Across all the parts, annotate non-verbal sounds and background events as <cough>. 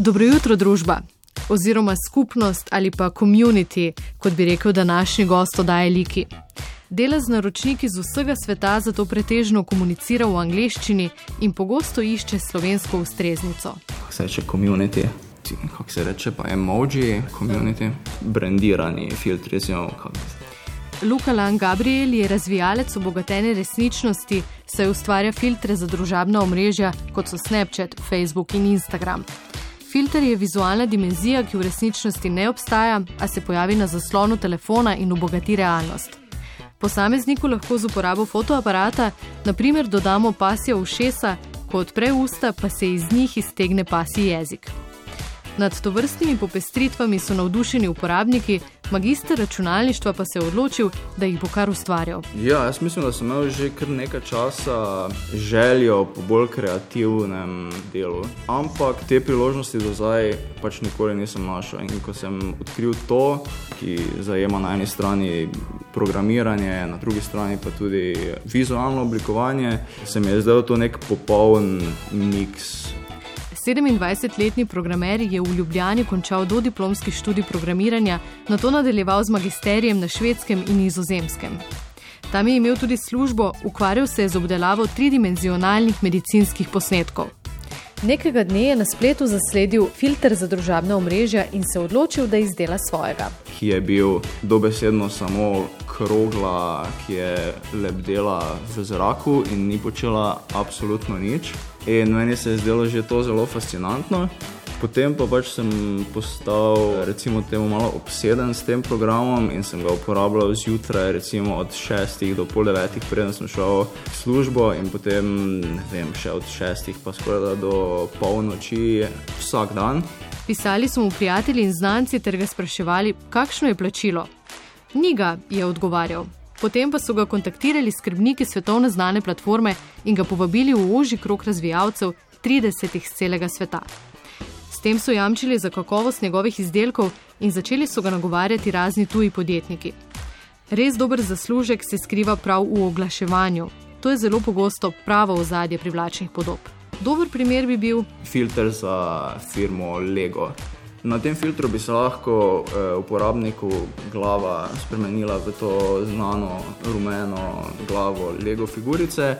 Dobro jutro, družba, oziroma skupnost ali pa community, kot bi rekel današnji gost odaje Liki. Dela z naročniki z vsega sveta, zato pretežno komunicira v angleščini in pogosto išče slovensko ustreznico. Kako se reče community? Kako se reče pa emoji, community, brandirani filtri, recimo. kako Luka Lan Gabriel je razvijalec obogatene resničnosti, saj ustvarja filtre za družabna omrežja, kot so Snapchat, Facebook in Instagram. Filter je vizualna dimenzija, ki v resničnosti ne obstaja, a se pojavi na zaslonu telefona in obogati realnost. Posamezniku lahko z uporabo fotoaparata, naprimer, dodamo pasja ušesa, ko odpre usta, pa se iz njih iztegne pasji jezik. Nad tovrstnimi popestritvami so navdušeni uporabniki, magister računalništva pa se je odločil, da jih bo kar ustvarjal. Ja, jaz mislim, da sem imel že kar nekaj časa željo po bolj kreativnem delu. Ampak te priložnosti do zdaj pač nikoli nisem našel. In ko sem odkril to, ki zajema na eni strani programiranje, na drugi strani pa tudi vizualno oblikovanje, se mi je zdelo to nek popoln miks 27-letni programer je v Ljubljani končal dodiplomski študij programiranja, na to nadaljeval z magisterijem na švedskem in nizozemskem. Tam je imel tudi službo, ukvarjal se je z obdelavo tridimenzionalnih medicinskih posnetkov. Nekega dne je na spletu zasledil filter za družabna omrežja in se odločil, da izdela svojega. ki je bil dobesedno samo krogla, ki je lebdela v zraku in ni počela absolutno nič. In meni se je zdelo že to zelo fascinantno. Potem pa pač sem postal, recimo, temu malo obseden s tem programom in sem ga uporabljal zjutraj, recimo od 6 do pol 9, preden sem šel v službo, in potem, ne vem, še od 6 pa skoraj do polnoči vsak dan. Pisali so mu prijatelji in znanci ter ga spraševali, kakšno je plačilo. Niga je odgovarjal. Potem pa so ga kontaktirali skrbniki svetovne znane platforme in ga povabili v ožji krog razvijalcev 30 iz celega sveta. S tem so jamčili za kakovost njegovih izdelkov in začeli so ga nagovarjati razni tuji podjetniki. Res dober zaslužek se skriva prav v oglaševanju. To je zelo pogosto pravo ozadje privlačnih podob. Dober primer bi bil filter za firmo Lego. Na tem filtru bi se lahko eh, uporabniku glava spremenila v to znano rumeno glavo Lego figurice,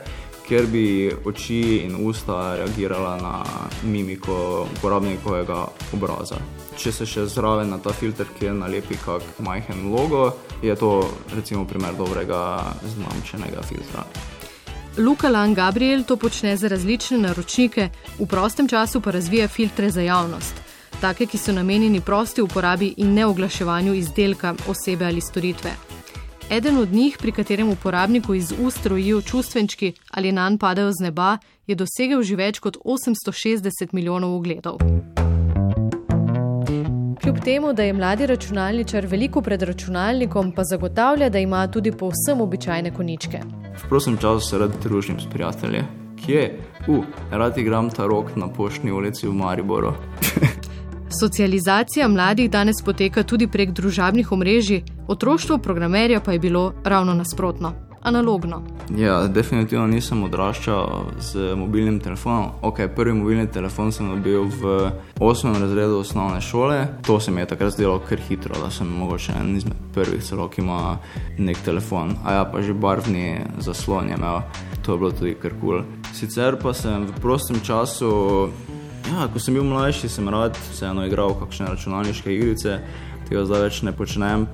kjer bi oči in usta reagirala na mimiko uporabnikovega obraza. Če se še zraven na ta filter, ki je nalepi kak majhen logo, je to recimo primer dobrega znamčenega filtra. Luka Lan Gabriel to počne za različne naročnike, v prostem času pa razvija filtre za javnost. Take, ki so namenjeni prosti uporabi in ne oglaševanju izdelka, osebe ali storitve. Eden od njih, pri katerem uporabniku iz ust rojijo čustvenčki ali nanj padajo z neba, je dosegel že več kot 860 milijonov ogledov. Kljub temu, da je mladi računalničar veliko pred računalnikom, pa zagotavlja, da ima tudi povsem običajne koničke. V prostem času se rad družim s prijatelji. Kje? U, rad igram ta rok na poštni ulici v Mariboru. <laughs> Socializacija mladih danes poteka tudi prek družabnih omrežij, otroštvo programerja pa je bilo ravno nasprotno, analogno. Ja, definitivno nisem odraščal z mobilnim telefonom. Okay, prvi mobilni telefon sem dobil v 8. razredu osnovne šole. To se mi je takrat zdelo kar hitro, da sem mogoče en izmed prvih celo, ki ima nek telefon. A ja, pa že barvni zaslon je imel, to je bilo tudi kar kul. Cool. Sicer pa sem v prostem času, ja, ko sem bil mlajši, sem rad vseeno igral kakšne računalniške igrice, tega zdaj več ne počnem.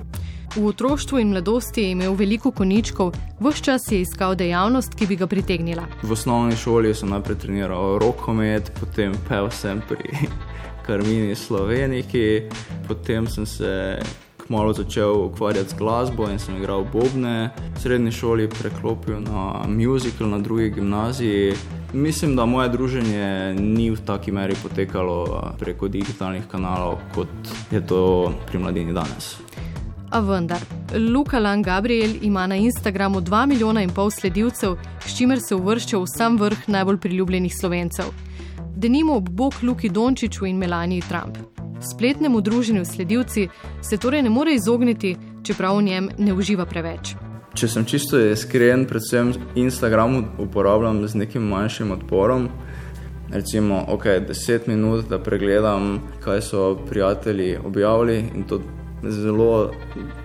V otroštvu in mladosti je imel veliko koničkov, vse čas je iskal dejavnost, ki bi ga pritegnila. V osnovni šoli sem najprej treniral rokomet, potem pel sem pri <laughs> Karmini Sloveniki, potem sem se kmalo začel ukvarjati z glasbo in sem igral bobne. V srednji šoli preklopil na musical na drugi gimnaziji. Mislim, da moje druženje ni v taki meri potekalo preko digitalnih kanalov, kot je to pri mladini danes. A vendar, Luka Lan Gabriel ima na Instagramu 2 milijona in pol sledilcev, s čimer se uvršča v sam vrh najbolj priljubljenih slovencev. Denimo ob bok Luki Dončiću in Melaniji Trump. Spletnemu druženju sledilci se torej ne more izogniti, čeprav v njem ne uživa preveč. Če sem čisto iskren, predvsem Instagram uporabljam z nekim manjšim odporom. recimo, ok, 10 minut, da pregledam, kaj so prijatelji objavili in to zelo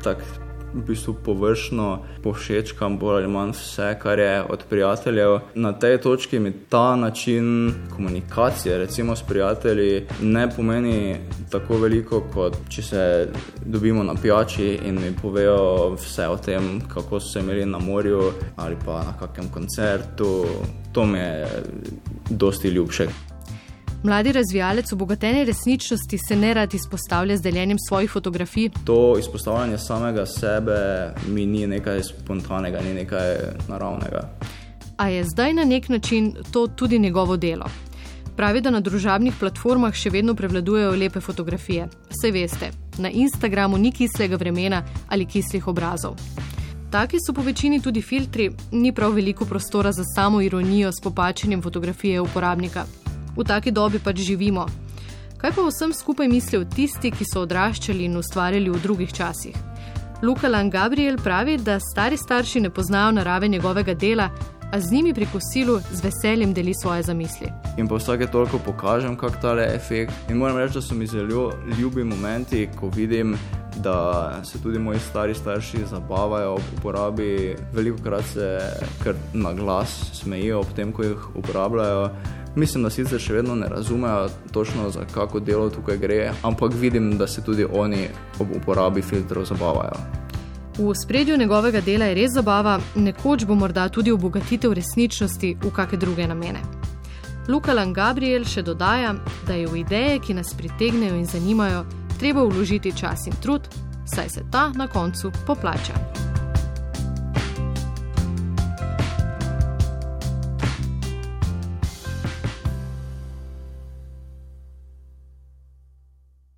tako v bistvu površno povšečkam bolj ali manj vse, kar je od prijateljev. Na tej točki mi ta način komunikacije, recimo s prijatelji, ne pomeni tako veliko, kot če se dobimo na pijači in mi povejo vse o tem, kako so se imeli na morju ali pa na kakem koncertu. To mi je dosti ljubše. Mladi razvijalec obogatene resničnosti se ne rad izpostavlja z deljenjem svojih fotografij. To izpostavljanje samega sebe mi ni nekaj spontanega, ni nekaj naravnega. A je zdaj na nek način to tudi njegovo delo? Pravi, da na družabnih platformah še vedno prevladujejo lepe fotografije. Vse veste, na Instagramu ni kislega vremena ali kislih obrazov. Taki so po večini tudi filtri, ni prav veliko prostora za samo ironijo s popačenjem fotografije uporabnika v taki dobi pač živimo. Kaj pa vsem skupaj mislijo tisti, ki so odraščali in ustvarjali v drugih časih? Luka Lan Gabriel pravi, da stari starši ne poznajo narave njegovega dela, a z njimi pri kosilu z veseljem deli svoje zamisli. In pa vsake toliko pokažem, kako ta le efekt. In moram reči, da so mi zelo ljubi momenti, ko vidim, da se tudi moji stari starši zabavajo ob uporabi. Veliko krat se kar na glas smejijo ob tem, ko jih uporabljajo. Mislim, da sicer še vedno ne razumejo točno, za kako delo tukaj gre, ampak vidim, da se tudi oni ob uporabi filtrov zabavajo. V spredju njegovega dela je res zabava, nekoč bo morda tudi obogatitev resničnosti v kakšne druge namene. Luka Lan Gabriel še dodaja, da je v ideje, ki nas pritegnejo in zanimajo, treba vložiti čas in trud, saj se ta na koncu poplača.